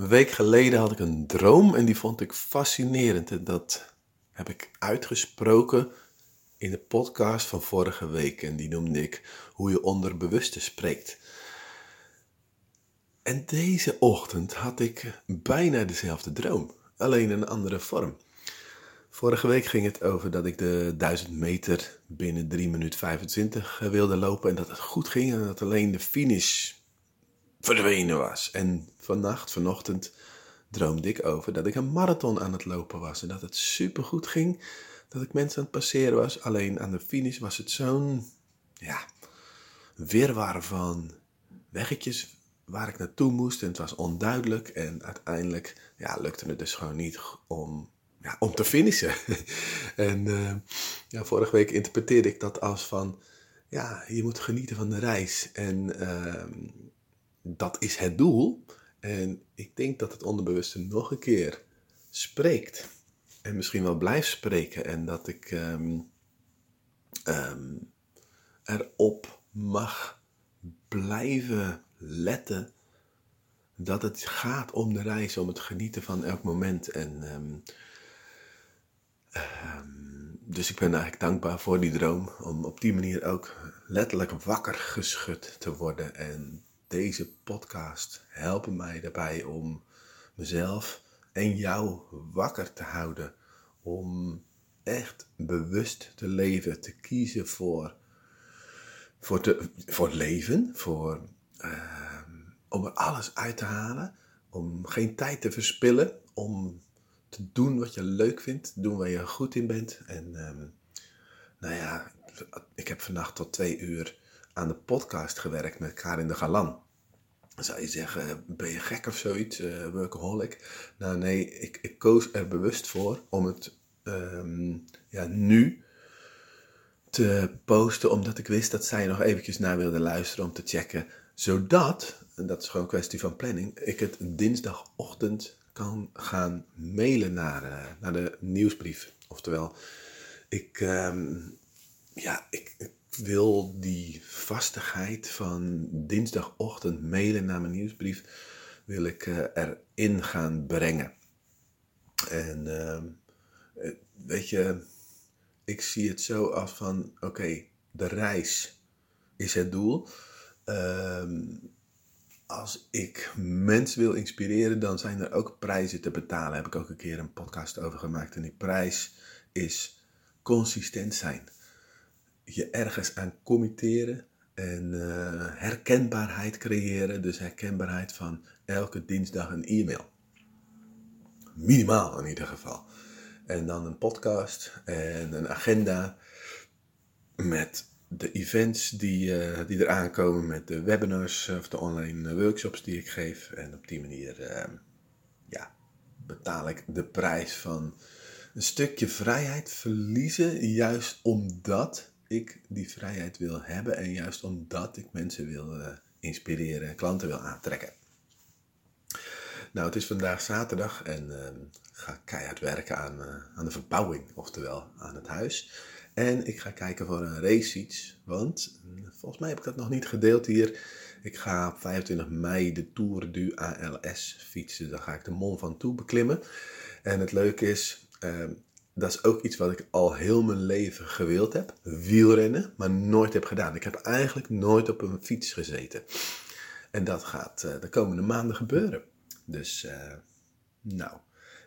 Een week geleden had ik een droom en die vond ik fascinerend. En dat heb ik uitgesproken in de podcast van vorige week. En die noemde ik Hoe je onderbewuste spreekt. En deze ochtend had ik bijna dezelfde droom, alleen een andere vorm. Vorige week ging het over dat ik de 1000 meter binnen 3 minuten 25 wilde lopen en dat het goed ging en dat alleen de finish verdwenen was. En vannacht, vanochtend, droomde ik over dat ik een marathon aan het lopen was. En dat het supergoed ging, dat ik mensen aan het passeren was. Alleen aan de finish was het zo'n, ja, wirwar van weggetjes waar ik naartoe moest. En het was onduidelijk. En uiteindelijk, ja, lukte het dus gewoon niet om, ja, om te finishen. en uh, ja, vorige week interpreteerde ik dat als van, ja, je moet genieten van de reis. En... Uh, dat is het doel. En ik denk dat het onderbewuste nog een keer spreekt. En misschien wel blijft spreken. En dat ik um, um, erop mag blijven letten. Dat het gaat om de reis, om het genieten van elk moment. En um, dus ik ben eigenlijk dankbaar voor die droom. Om op die manier ook letterlijk wakker geschud te worden. En deze podcast helpen mij daarbij om mezelf en jou wakker te houden. Om echt bewust te leven, te kiezen voor, voor, te, voor leven, voor, uh, om er alles uit te halen, om geen tijd te verspillen, om te doen wat je leuk vindt, doen waar je goed in bent. En um, nou ja, ik heb vannacht tot twee uur aan de podcast gewerkt met Karin de Galan. Dan zou je zeggen, ben je gek of zoiets, uh, workaholic? Nou nee, ik, ik koos er bewust voor om het um, ja, nu te posten, omdat ik wist dat zij nog eventjes naar wilde luisteren om te checken, zodat, en dat is gewoon een kwestie van planning, ik het dinsdagochtend kan gaan mailen naar, uh, naar de nieuwsbrief. Oftewel, ik, um, ja, ik, wil die vastigheid van dinsdagochtend mailen naar mijn nieuwsbrief, wil ik uh, erin gaan brengen. En uh, weet je, ik zie het zo af van, oké, de reis is het doel. Uh, als ik mensen wil inspireren, dan zijn er ook prijzen te betalen. Daar heb ik ook een keer een podcast over gemaakt. En die prijs is consistent zijn je ergens aan committeren en uh, herkenbaarheid creëren. Dus herkenbaarheid van elke dinsdag een e-mail. Minimaal in ieder geval. En dan een podcast en een agenda met de events die, uh, die eraan met de webinars of de online workshops die ik geef. En op die manier uh, ja, betaal ik de prijs van een stukje vrijheid verliezen, juist omdat ik die vrijheid wil hebben en juist omdat ik mensen wil uh, inspireren en klanten wil aantrekken. Nou, het is vandaag zaterdag en uh, ga keihard werken aan, uh, aan de verbouwing, oftewel aan het huis. En ik ga kijken voor een racefiets, want volgens mij heb ik dat nog niet gedeeld hier. Ik ga op 25 mei de Tour du ALS fietsen. Daar ga ik de Mont Ventoux beklimmen. En het leuke is, dat is ook iets wat ik al heel mijn leven gewild heb. Wielrennen, maar nooit heb gedaan. Ik heb eigenlijk nooit op een fiets gezeten. En dat gaat uh, de komende maanden gebeuren. Dus, uh, nou,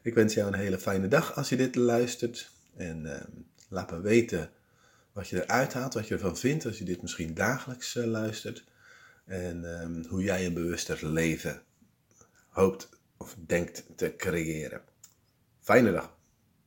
ik wens jou een hele fijne dag als je dit luistert. En uh, laat me weten wat je eruit haalt, wat je ervan vindt als je dit misschien dagelijks luistert. En ehm, hoe jij een bewuster leven hoopt of denkt te creëren. Fijne dag.